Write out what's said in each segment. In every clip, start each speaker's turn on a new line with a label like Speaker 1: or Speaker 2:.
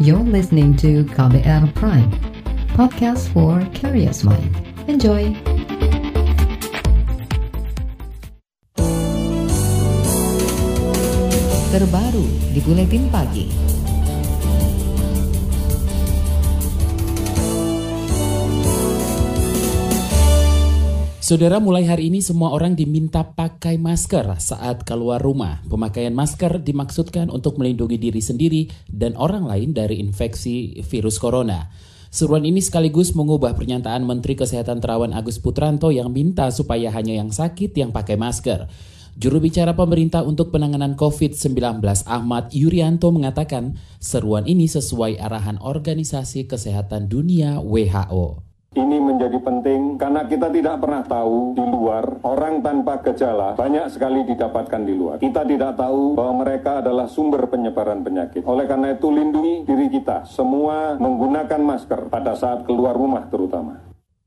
Speaker 1: You're listening to KBR Prime, podcast for curious mind. Enjoy! Terbaru di Buletin Pagi.
Speaker 2: Saudara, mulai hari ini semua orang diminta pakai masker saat keluar rumah. Pemakaian masker dimaksudkan untuk melindungi diri sendiri dan orang lain dari infeksi virus corona. Seruan ini sekaligus mengubah pernyataan Menteri Kesehatan Terawan Agus Putranto yang minta supaya hanya yang sakit yang pakai masker. Juru bicara pemerintah untuk penanganan COVID-19 Ahmad Yuryanto mengatakan seruan ini sesuai arahan Organisasi Kesehatan Dunia WHO.
Speaker 3: Ini menjadi penting karena kita tidak pernah tahu di luar orang tanpa gejala banyak sekali didapatkan di luar. Kita tidak tahu bahwa mereka adalah sumber penyebaran penyakit. Oleh karena itu lindungi diri kita semua menggunakan masker pada saat keluar rumah terutama.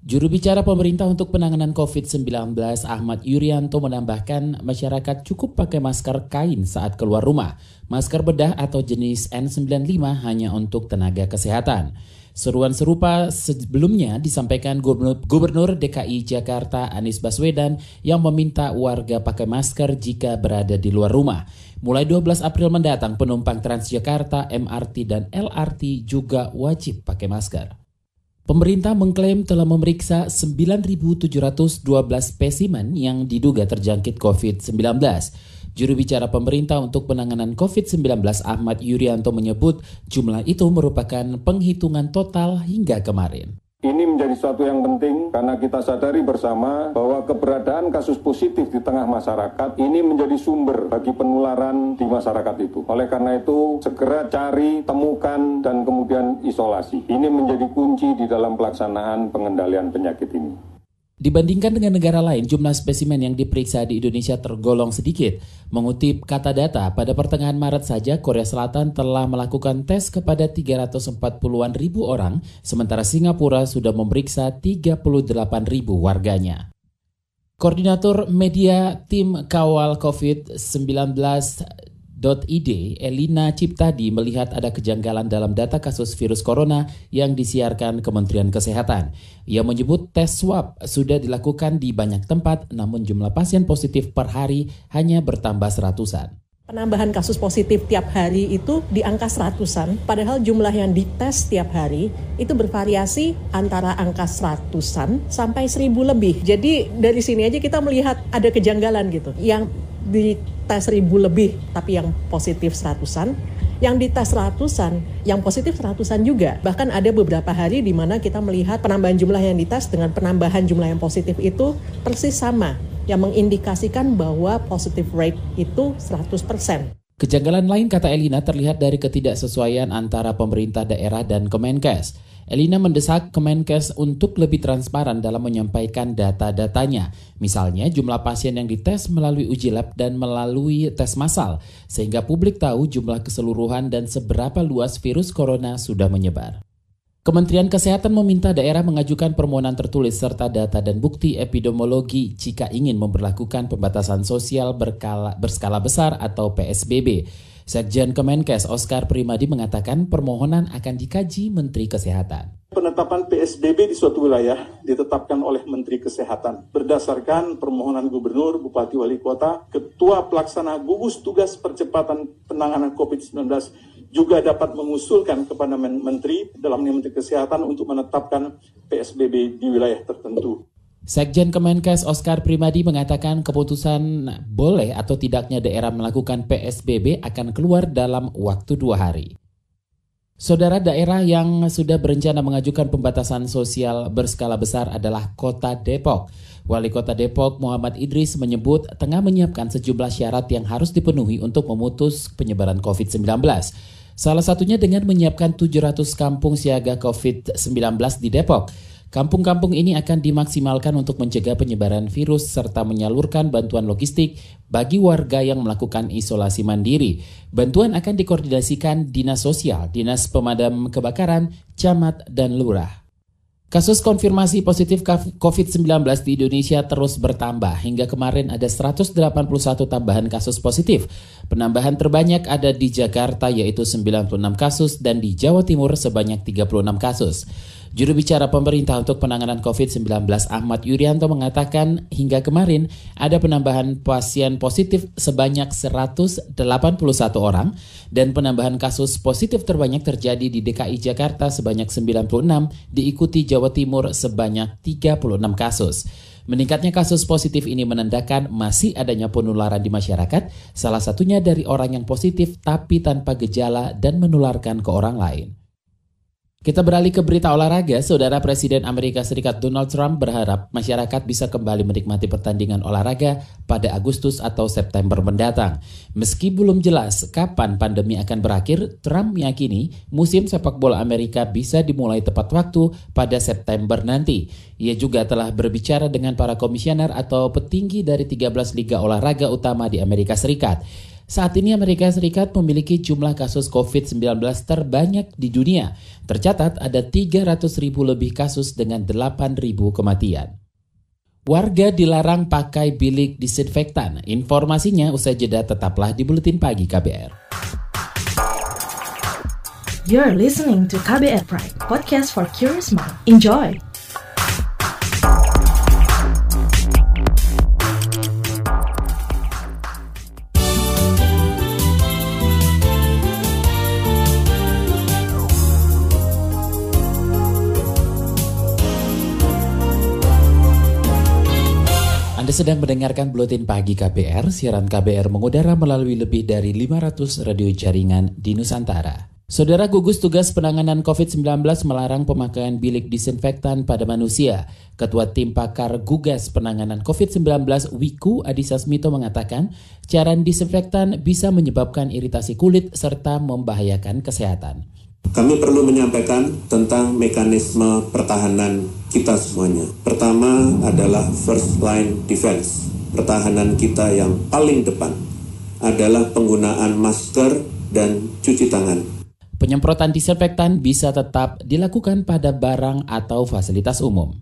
Speaker 2: Juru bicara pemerintah untuk penanganan COVID-19 Ahmad Yuryanto menambahkan masyarakat cukup pakai masker kain saat keluar rumah. Masker bedah atau jenis N95 hanya untuk tenaga kesehatan. Seruan serupa sebelumnya disampaikan Gubernur DKI Jakarta Anies Baswedan yang meminta warga pakai masker jika berada di luar rumah. Mulai 12 April mendatang penumpang Transjakarta, MRT, dan LRT juga wajib pakai masker. Pemerintah mengklaim telah memeriksa 9.712 spesimen yang diduga terjangkit COVID-19. Juru bicara pemerintah untuk penanganan COVID-19 Ahmad Yuryanto menyebut jumlah itu merupakan penghitungan total hingga kemarin.
Speaker 3: Ini menjadi suatu yang penting karena kita sadari bersama bahwa keberadaan kasus positif di tengah masyarakat ini menjadi sumber bagi penularan di masyarakat itu. Oleh karena itu, segera cari, temukan, dan kemudian isolasi. Ini menjadi kunci di dalam pelaksanaan pengendalian penyakit ini.
Speaker 2: Dibandingkan dengan negara lain, jumlah spesimen yang diperiksa di Indonesia tergolong sedikit. Mengutip kata data, pada pertengahan Maret saja Korea Selatan telah melakukan tes kepada 340-an ribu orang, sementara Singapura sudah memeriksa 38 ribu warganya. Koordinator Media Tim Kawal COVID-19 .id, Elina Ciptadi melihat ada kejanggalan dalam data kasus virus corona yang disiarkan Kementerian Kesehatan. Ia menyebut tes swab sudah dilakukan di banyak tempat, namun jumlah pasien positif per hari hanya bertambah seratusan.
Speaker 4: Penambahan kasus positif tiap hari itu di angka seratusan, padahal jumlah yang dites tiap hari itu bervariasi antara angka seratusan sampai seribu lebih. Jadi dari sini aja kita melihat ada kejanggalan gitu. Yang di tes seribu lebih tapi yang positif seratusan yang di tes ratusan, yang positif ratusan juga. Bahkan ada beberapa hari di mana kita melihat penambahan jumlah yang dites dengan penambahan jumlah yang positif itu persis sama, yang mengindikasikan bahwa positive rate itu 100%.
Speaker 2: Kejanggalan lain kata Elina terlihat dari ketidaksesuaian antara pemerintah daerah dan Kemenkes. Elina mendesak Kemenkes untuk lebih transparan dalam menyampaikan data-datanya. Misalnya jumlah pasien yang dites melalui uji lab dan melalui tes massal, sehingga publik tahu jumlah keseluruhan dan seberapa luas virus corona sudah menyebar. Kementerian Kesehatan meminta daerah mengajukan permohonan tertulis serta data dan bukti epidemiologi jika ingin memperlakukan pembatasan sosial berkala, berskala besar atau PSBB. Sekjen Kemenkes Oscar Primadi mengatakan permohonan akan dikaji Menteri Kesehatan.
Speaker 5: Penetapan PSBB di suatu wilayah ditetapkan oleh Menteri Kesehatan berdasarkan permohonan Gubernur, Bupati, Wali Kota, Ketua Pelaksana Gugus Tugas Percepatan Penanganan COVID-19 juga dapat mengusulkan kepada Menteri dalam Menteri Kesehatan untuk menetapkan PSBB di wilayah tertentu.
Speaker 2: Sekjen Kemenkes Oscar Primadi mengatakan keputusan boleh atau tidaknya daerah melakukan PSBB akan keluar dalam waktu dua hari. Saudara daerah yang sudah berencana mengajukan pembatasan sosial berskala besar adalah Kota Depok. Wali Kota Depok Muhammad Idris menyebut tengah menyiapkan sejumlah syarat yang harus dipenuhi untuk memutus penyebaran COVID-19. Salah satunya dengan menyiapkan 700 kampung siaga COVID-19 di Depok. Kampung-kampung ini akan dimaksimalkan untuk mencegah penyebaran virus serta menyalurkan bantuan logistik bagi warga yang melakukan isolasi mandiri. Bantuan akan dikoordinasikan Dinas Sosial, Dinas Pemadam Kebakaran, Camat, dan Lurah. Kasus konfirmasi positif COVID-19 di Indonesia terus bertambah. Hingga kemarin ada 181 tambahan kasus positif. Penambahan terbanyak ada di Jakarta yaitu 96 kasus dan di Jawa Timur sebanyak 36 kasus. Juru bicara pemerintah untuk penanganan COVID-19 Ahmad Yuryanto mengatakan hingga kemarin ada penambahan pasien positif sebanyak 181 orang dan penambahan kasus positif terbanyak terjadi di DKI Jakarta sebanyak 96 diikuti Jawa Timur sebanyak 36 kasus. Meningkatnya kasus positif ini menandakan masih adanya penularan di masyarakat, salah satunya dari orang yang positif tapi tanpa gejala dan menularkan ke orang lain. Kita beralih ke berita olahraga. Saudara Presiden Amerika Serikat Donald Trump berharap masyarakat bisa kembali menikmati pertandingan olahraga pada Agustus atau September mendatang. Meski belum jelas kapan pandemi akan berakhir, Trump meyakini musim sepak bola Amerika bisa dimulai tepat waktu pada September nanti. Ia juga telah berbicara dengan para komisioner atau petinggi dari 13 liga olahraga utama di Amerika Serikat. Saat ini Amerika Serikat memiliki jumlah kasus COVID-19 terbanyak di dunia. Tercatat ada 300 ribu lebih kasus dengan 8 ribu kematian. Warga dilarang pakai bilik disinfektan. Informasinya usai jeda tetaplah di Buletin Pagi KBR.
Speaker 6: You're listening to KBR Pride, podcast for curious mind. Enjoy!
Speaker 2: Sedang mendengarkan Buletin Pagi KBR, siaran KBR mengudara melalui lebih dari 500 radio jaringan di Nusantara. Saudara gugus tugas penanganan COVID-19 melarang pemakaian bilik disinfektan pada manusia. Ketua Tim Pakar Gugas Penanganan COVID-19 Wiku Adhisa Smito mengatakan, cairan disinfektan bisa menyebabkan iritasi kulit serta membahayakan kesehatan.
Speaker 7: Kami perlu menyampaikan tentang mekanisme pertahanan kita semuanya. Pertama adalah first line defense. Pertahanan kita yang paling depan adalah penggunaan masker dan cuci tangan.
Speaker 2: Penyemprotan disinfektan bisa tetap dilakukan pada barang atau fasilitas umum.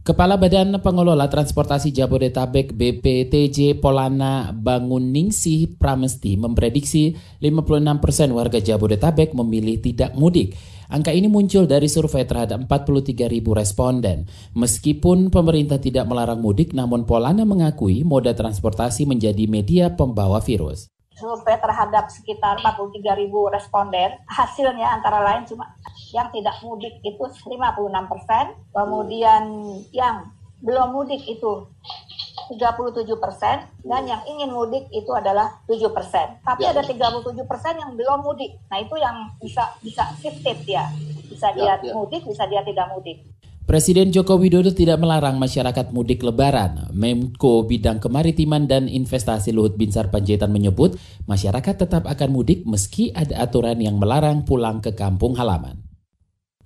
Speaker 2: Kepala Badan Pengelola Transportasi Jabodetabek BPTJ Polana Banguningsih Pramesti memprediksi 56% persen warga Jabodetabek memilih tidak mudik. Angka ini muncul dari survei terhadap 43 ribu responden. Meskipun pemerintah tidak melarang mudik, namun Polana mengakui moda transportasi menjadi media pembawa virus
Speaker 8: survei terhadap sekitar 43 ribu responden, hasilnya antara lain cuma yang tidak mudik itu 56 persen, kemudian yang belum mudik itu 37 persen, dan yang ingin mudik itu adalah 7 persen. Tapi ya. ada 37 persen yang belum mudik. Nah itu yang bisa bisa shifted ya. Bisa ya, dia ya. mudik, bisa dia tidak mudik.
Speaker 2: Presiden Joko Widodo tidak melarang masyarakat mudik lebaran. Menko Bidang Kemaritiman dan Investasi Luhut Binsar Panjaitan menyebut masyarakat tetap akan mudik meski ada aturan yang melarang pulang ke kampung halaman.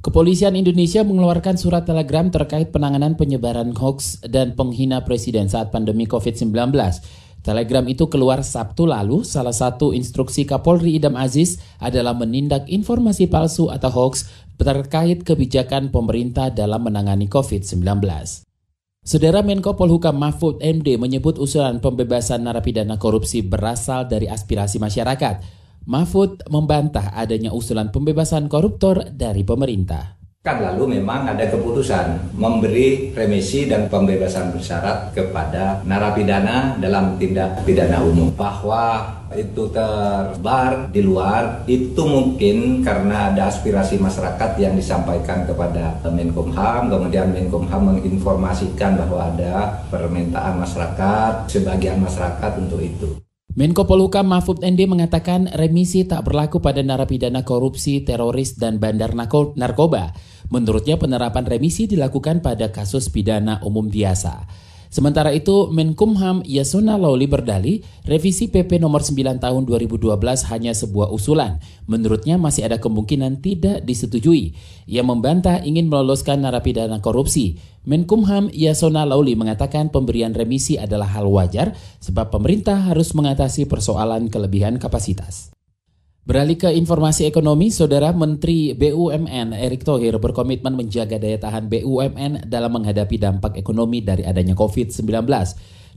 Speaker 2: Kepolisian Indonesia mengeluarkan surat telegram terkait penanganan penyebaran hoax dan penghina presiden saat pandemi COVID-19. Telegram itu keluar Sabtu lalu. Salah satu instruksi Kapolri Idam Aziz adalah menindak informasi palsu atau hoax terkait kebijakan pemerintah dalam menangani COVID-19. Saudara Menko Polhukam Mahfud MD menyebut usulan pembebasan narapidana korupsi berasal dari aspirasi masyarakat. Mahfud membantah adanya usulan pembebasan koruptor dari pemerintah.
Speaker 9: Kan lalu memang ada keputusan memberi remisi dan pembebasan bersyarat kepada narapidana dalam tindak pidana umum. Bahwa itu terbar di luar itu mungkin karena ada aspirasi masyarakat yang disampaikan kepada Menkumham. Kemudian Menkumham menginformasikan bahwa ada permintaan masyarakat sebagian masyarakat untuk itu
Speaker 2: Menko Polhukam Mahfud ND mengatakan remisi tak berlaku pada narapidana korupsi, teroris, dan bandar narkoba. Menurutnya penerapan remisi dilakukan pada kasus pidana umum biasa. Sementara itu, Menkumham Yasona Lawli berdali, revisi PP nomor 9 tahun 2012 hanya sebuah usulan. Menurutnya masih ada kemungkinan tidak disetujui. Ia membantah ingin meloloskan narapidana korupsi. Menkumham Yasona Lawli mengatakan pemberian remisi adalah hal wajar sebab pemerintah harus mengatasi persoalan kelebihan kapasitas. Beralih ke informasi ekonomi, Saudara Menteri BUMN Erick Thohir berkomitmen menjaga daya tahan BUMN dalam menghadapi dampak ekonomi dari adanya COVID-19.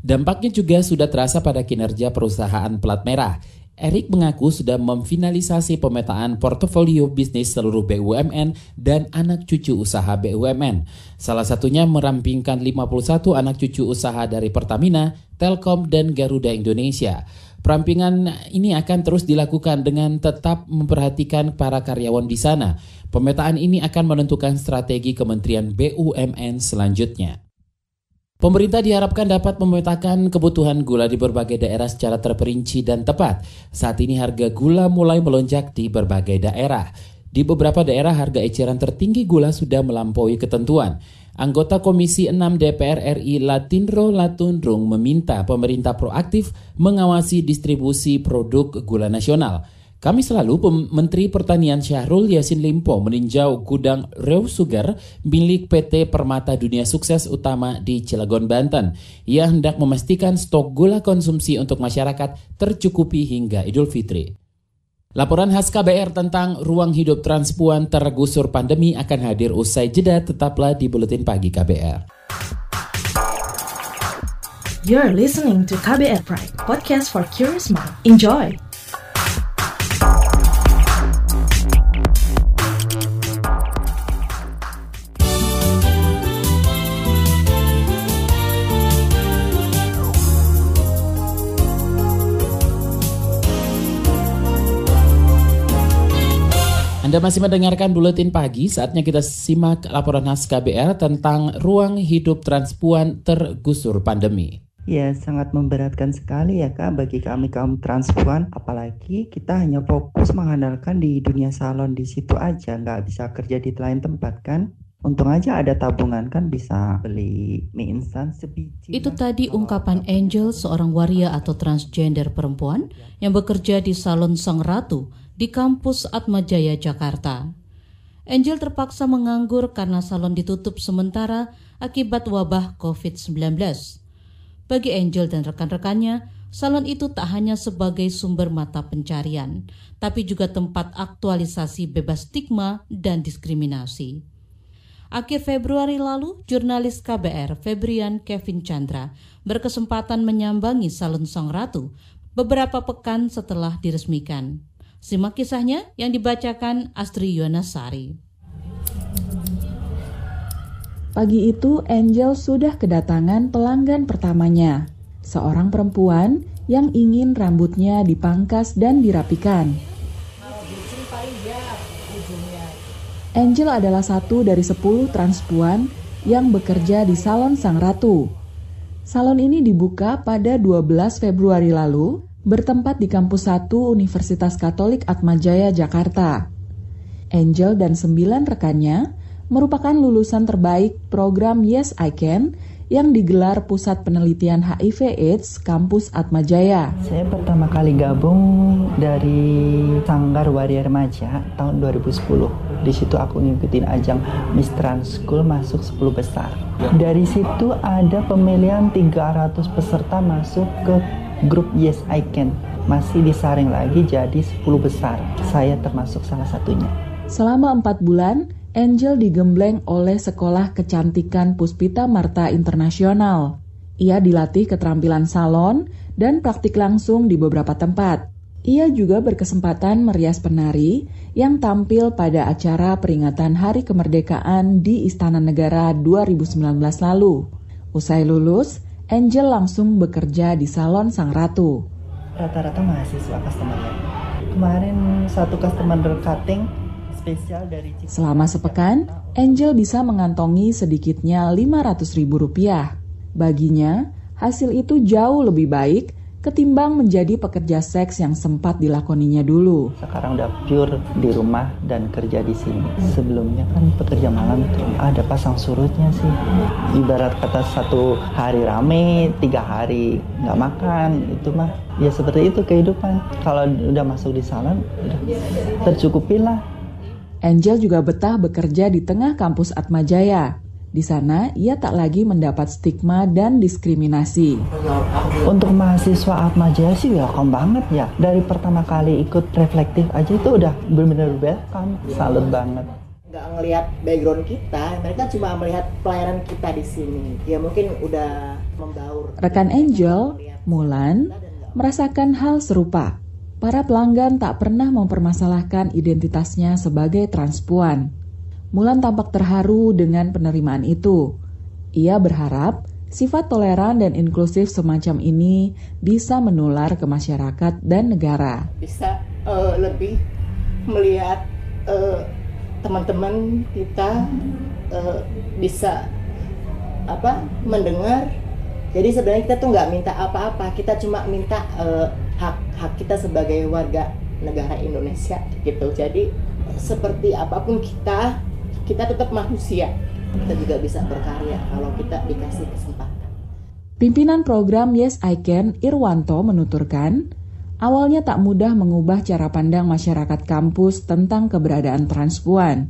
Speaker 2: Dampaknya juga sudah terasa pada kinerja perusahaan pelat merah. Erick mengaku sudah memfinalisasi pemetaan portofolio bisnis seluruh BUMN dan anak cucu usaha BUMN. Salah satunya merampingkan 51 anak cucu usaha dari Pertamina, Telkom, dan Garuda Indonesia. Perampingan ini akan terus dilakukan dengan tetap memperhatikan para karyawan di sana. Pemetaan ini akan menentukan strategi Kementerian BUMN selanjutnya. Pemerintah diharapkan dapat memetakan kebutuhan gula di berbagai daerah secara terperinci dan tepat. Saat ini harga gula mulai melonjak di berbagai daerah. Di beberapa daerah harga eceran tertinggi gula sudah melampaui ketentuan. Anggota Komisi 6 DPR RI Latinro Latundrung meminta pemerintah proaktif mengawasi distribusi produk gula nasional. Kami selalu Menteri Pertanian Syahrul Yasin Limpo meninjau gudang Rew Sugar milik PT Permata Dunia Sukses Utama di Cilegon, Banten. Ia hendak memastikan stok gula konsumsi untuk masyarakat tercukupi hingga Idul Fitri. Laporan khas KBR tentang ruang hidup transpuan tergusur pandemi akan hadir usai jeda tetaplah di Buletin Pagi KBR.
Speaker 6: You're listening to KBR Pride, podcast for curious mind. Enjoy!
Speaker 2: Anda masih mendengarkan Buletin Pagi, saatnya kita simak laporan khas KBR tentang ruang hidup transpuan tergusur pandemi.
Speaker 10: Ya, sangat memberatkan sekali ya Kak bagi kami kaum transpuan. Apalagi kita hanya fokus mengandalkan di dunia salon di situ aja, nggak bisa kerja di lain tempat kan. Untung aja ada tabungan kan bisa beli mie instan sebiji.
Speaker 11: Itu tadi ungkapan Angel, seorang waria atau transgender perempuan yang bekerja di salon Sang Ratu di kampus Atmajaya, Jakarta. Angel terpaksa menganggur karena salon ditutup sementara akibat wabah COVID-19. Bagi Angel dan rekan-rekannya, salon itu tak hanya sebagai sumber mata pencarian, tapi juga tempat aktualisasi bebas stigma dan diskriminasi. Akhir Februari lalu, jurnalis KBR Febrian Kevin Chandra berkesempatan menyambangi Salon Sang Ratu beberapa pekan setelah diresmikan. Simak kisahnya yang dibacakan Astri Yonasari.
Speaker 12: Pagi itu Angel sudah kedatangan pelanggan pertamanya, seorang perempuan yang ingin rambutnya dipangkas dan dirapikan. Angel adalah satu dari sepuluh transpuan yang bekerja di Salon Sang Ratu. Salon ini dibuka pada 12 Februari lalu bertempat di kampus 1 Universitas Katolik Atmajaya, Jakarta. Angel dan sembilan rekannya merupakan lulusan terbaik program Yes I Can yang digelar Pusat Penelitian HIV AIDS Kampus Atmajaya.
Speaker 10: Saya pertama kali gabung dari Sanggar Waria Remaja tahun 2010. Di situ aku ngikutin ajang Miss Trans School masuk 10 besar. Dari situ ada pemilihan 300 peserta masuk ke grup Yes I Can masih disaring lagi jadi 10 besar. Saya termasuk salah satunya.
Speaker 12: Selama empat bulan, Angel digembleng oleh Sekolah Kecantikan Puspita Marta Internasional. Ia dilatih keterampilan salon dan praktik langsung di beberapa tempat. Ia juga berkesempatan merias penari yang tampil pada acara peringatan Hari Kemerdekaan di Istana Negara 2019 lalu. Usai lulus, Angel langsung bekerja di salon Sang Ratu.
Speaker 10: Rata-rata mahasiswa customer. Kemarin satu customer cutting spesial dari
Speaker 12: Cipta. Selama sepekan, Angel bisa mengantongi sedikitnya 500 ribu rupiah. Baginya, hasil itu jauh lebih baik ketimbang menjadi pekerja seks yang sempat dilakoninya dulu.
Speaker 10: Sekarang udah pure di rumah dan kerja di sini. Sebelumnya kan pekerja malam itu ada pasang surutnya sih. Ibarat kata satu hari rame, tiga hari nggak makan, itu mah ya seperti itu kehidupan. Kalau udah masuk di salon, udah tercukupi lah.
Speaker 12: Angel juga betah bekerja di tengah kampus Atmajaya. Di sana, ia tak lagi mendapat stigma dan diskriminasi.
Speaker 10: Untuk mahasiswa Atma Jaya sih welcome banget ya. Dari pertama kali ikut reflektif aja itu udah benar-benar welcome. Salut banget
Speaker 13: nggak ngelihat background kita, mereka cuma melihat pelayanan kita di sini. Ya mungkin udah membaur.
Speaker 12: Rekan Angel, Mulan, merasakan hal serupa. Para pelanggan tak pernah mempermasalahkan identitasnya sebagai transpuan. Mulan tampak terharu dengan penerimaan itu. Ia berharap sifat toleran dan inklusif semacam ini bisa menular ke masyarakat dan negara.
Speaker 13: Bisa uh, lebih melihat uh, teman-teman kita uh, bisa apa mendengar. Jadi sebenarnya kita tuh nggak minta apa-apa, kita cuma minta uh, hak hak kita sebagai warga negara Indonesia gitu. Jadi seperti apa pun kita kita tetap manusia. Kita juga bisa berkarya kalau kita dikasih kesempatan.
Speaker 12: Pimpinan program Yes I Can Irwanto menuturkan, awalnya tak mudah mengubah cara pandang masyarakat kampus tentang keberadaan transpuan.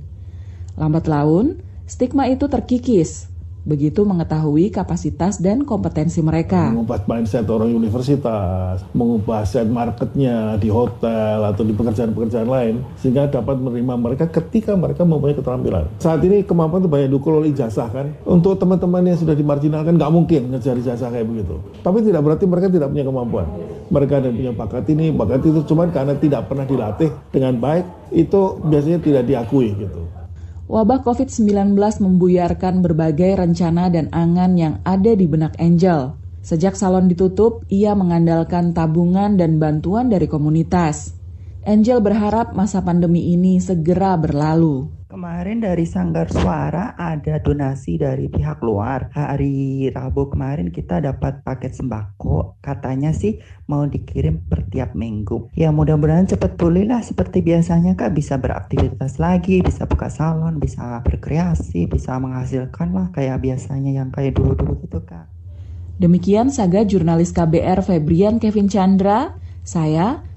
Speaker 12: Lambat laun, stigma itu terkikis begitu mengetahui kapasitas dan kompetensi mereka.
Speaker 14: Mengubah mindset orang universitas, mengubah set marketnya di hotel atau di pekerjaan-pekerjaan lain, sehingga dapat menerima mereka ketika mereka mempunyai keterampilan. Saat ini kemampuan itu banyak dukul oleh ijazah kan. Untuk teman-teman yang sudah dimarginalkan nggak mungkin ngejar ijazah kayak begitu. Tapi tidak berarti mereka tidak punya kemampuan. Mereka ada punya bakat ini, bakat itu, cuman karena tidak pernah dilatih dengan baik, itu biasanya tidak diakui gitu.
Speaker 12: Wabah COVID-19 membuyarkan berbagai rencana dan angan yang ada di benak Angel. Sejak salon ditutup, ia mengandalkan tabungan dan bantuan dari komunitas. Angel berharap masa pandemi ini segera berlalu.
Speaker 10: Kemarin dari Sanggar Suara ada donasi dari pihak luar. Hari Rabu kemarin kita dapat paket sembako. Katanya sih mau dikirim per tiap minggu. Ya mudah-mudahan cepat pulih lah seperti biasanya Kak. Bisa beraktivitas lagi, bisa buka salon, bisa berkreasi, bisa menghasilkan lah kayak biasanya yang kayak dulu-dulu gitu Kak.
Speaker 12: Demikian saga jurnalis KBR Febrian Kevin Chandra, saya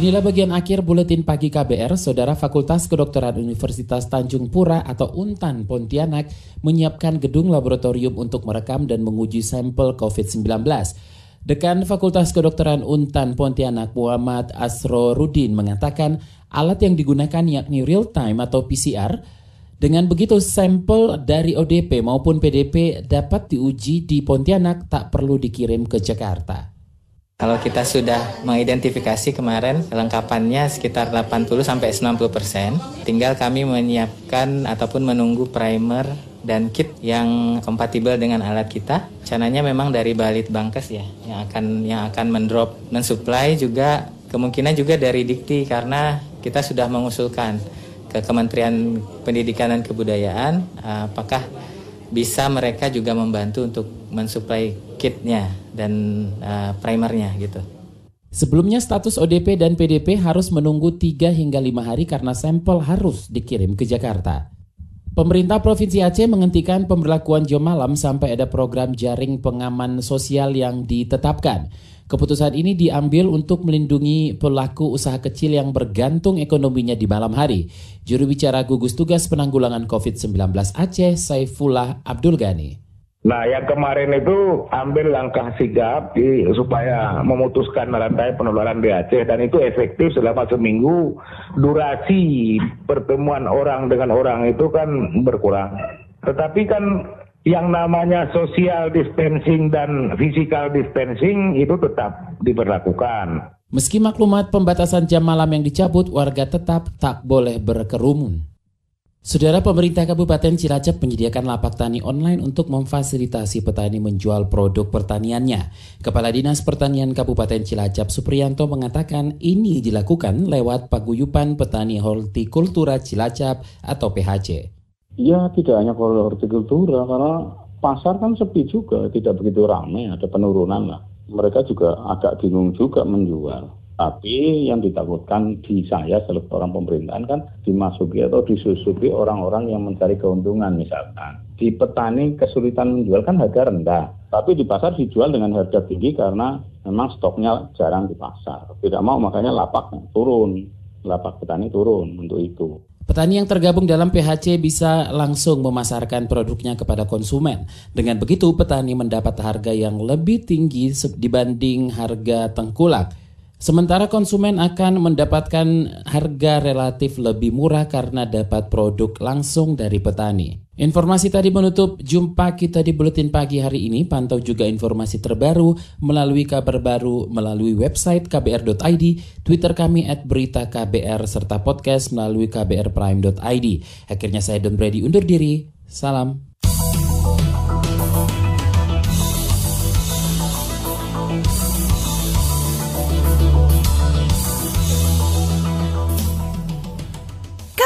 Speaker 2: Inilah bagian akhir buletin pagi KBR. Saudara Fakultas Kedokteran Universitas Tanjung Pura atau UNTAN Pontianak menyiapkan gedung laboratorium untuk merekam dan menguji sampel COVID-19. Dekan Fakultas Kedokteran UNTAN Pontianak Muhammad Asro Rudin mengatakan alat yang digunakan yakni real time atau PCR dengan begitu sampel dari ODP maupun PDP dapat diuji di Pontianak tak perlu dikirim ke Jakarta.
Speaker 15: Kalau kita sudah mengidentifikasi kemarin kelengkapannya sekitar 80 sampai 90 persen, tinggal kami menyiapkan ataupun menunggu primer dan kit yang kompatibel dengan alat kita. Cananya memang dari Balit Bangkes ya, yang akan yang akan mendrop, mensuplai juga kemungkinan juga dari Dikti karena kita sudah mengusulkan ke Kementerian Pendidikan dan Kebudayaan apakah bisa mereka juga membantu untuk mensuplai kitnya dan uh, primernya gitu.
Speaker 2: Sebelumnya status ODP dan PDP harus menunggu 3 hingga 5 hari karena sampel harus dikirim ke Jakarta. Pemerintah Provinsi Aceh menghentikan pemberlakuan jam malam sampai ada program jaring pengaman sosial yang ditetapkan. Keputusan ini diambil untuk melindungi pelaku usaha kecil yang bergantung ekonominya di malam hari. Juru bicara gugus tugas penanggulangan COVID-19 Aceh, Saifullah Abdul Ghani.
Speaker 16: Nah, yang kemarin itu ambil langkah sigap di, supaya memutuskan rantai penularan di Aceh dan itu efektif selama seminggu. Durasi pertemuan orang dengan orang itu kan berkurang. Tetapi kan yang namanya social distancing dan physical distancing itu tetap diberlakukan.
Speaker 2: Meski maklumat pembatasan jam malam yang dicabut, warga tetap tak boleh berkerumun. Saudara pemerintah Kabupaten Cilacap menyediakan lapak tani online untuk memfasilitasi petani menjual produk pertaniannya. Kepala Dinas Pertanian Kabupaten Cilacap Supriyanto mengatakan ini dilakukan lewat paguyupan petani hortikultura Cilacap atau PHC.
Speaker 17: Ya tidak hanya hortikultura karena pasar kan sepi juga, tidak begitu ramai, ada penurunan lah. Mereka juga agak bingung juga menjual. Tapi yang ditakutkan di saya selalu orang pemerintahan kan dimasuki atau disusupi orang-orang yang mencari keuntungan misalkan. Di petani kesulitan menjual kan harga rendah. Tapi di pasar dijual dengan harga tinggi karena memang stoknya jarang di pasar. Tidak mau makanya lapak turun. Lapak petani turun untuk itu.
Speaker 2: Petani yang tergabung dalam PHC bisa langsung memasarkan produknya kepada konsumen. Dengan begitu, petani mendapat harga yang lebih tinggi dibanding harga tengkulak. Sementara konsumen akan mendapatkan harga relatif lebih murah karena dapat produk langsung dari petani. Informasi tadi menutup jumpa kita di Buletin Pagi hari ini. Pantau juga informasi terbaru melalui kabar baru melalui website kbr.id, Twitter kami at berita KBR, serta podcast melalui kbrprime.id. Akhirnya saya Don Brady undur diri. Salam.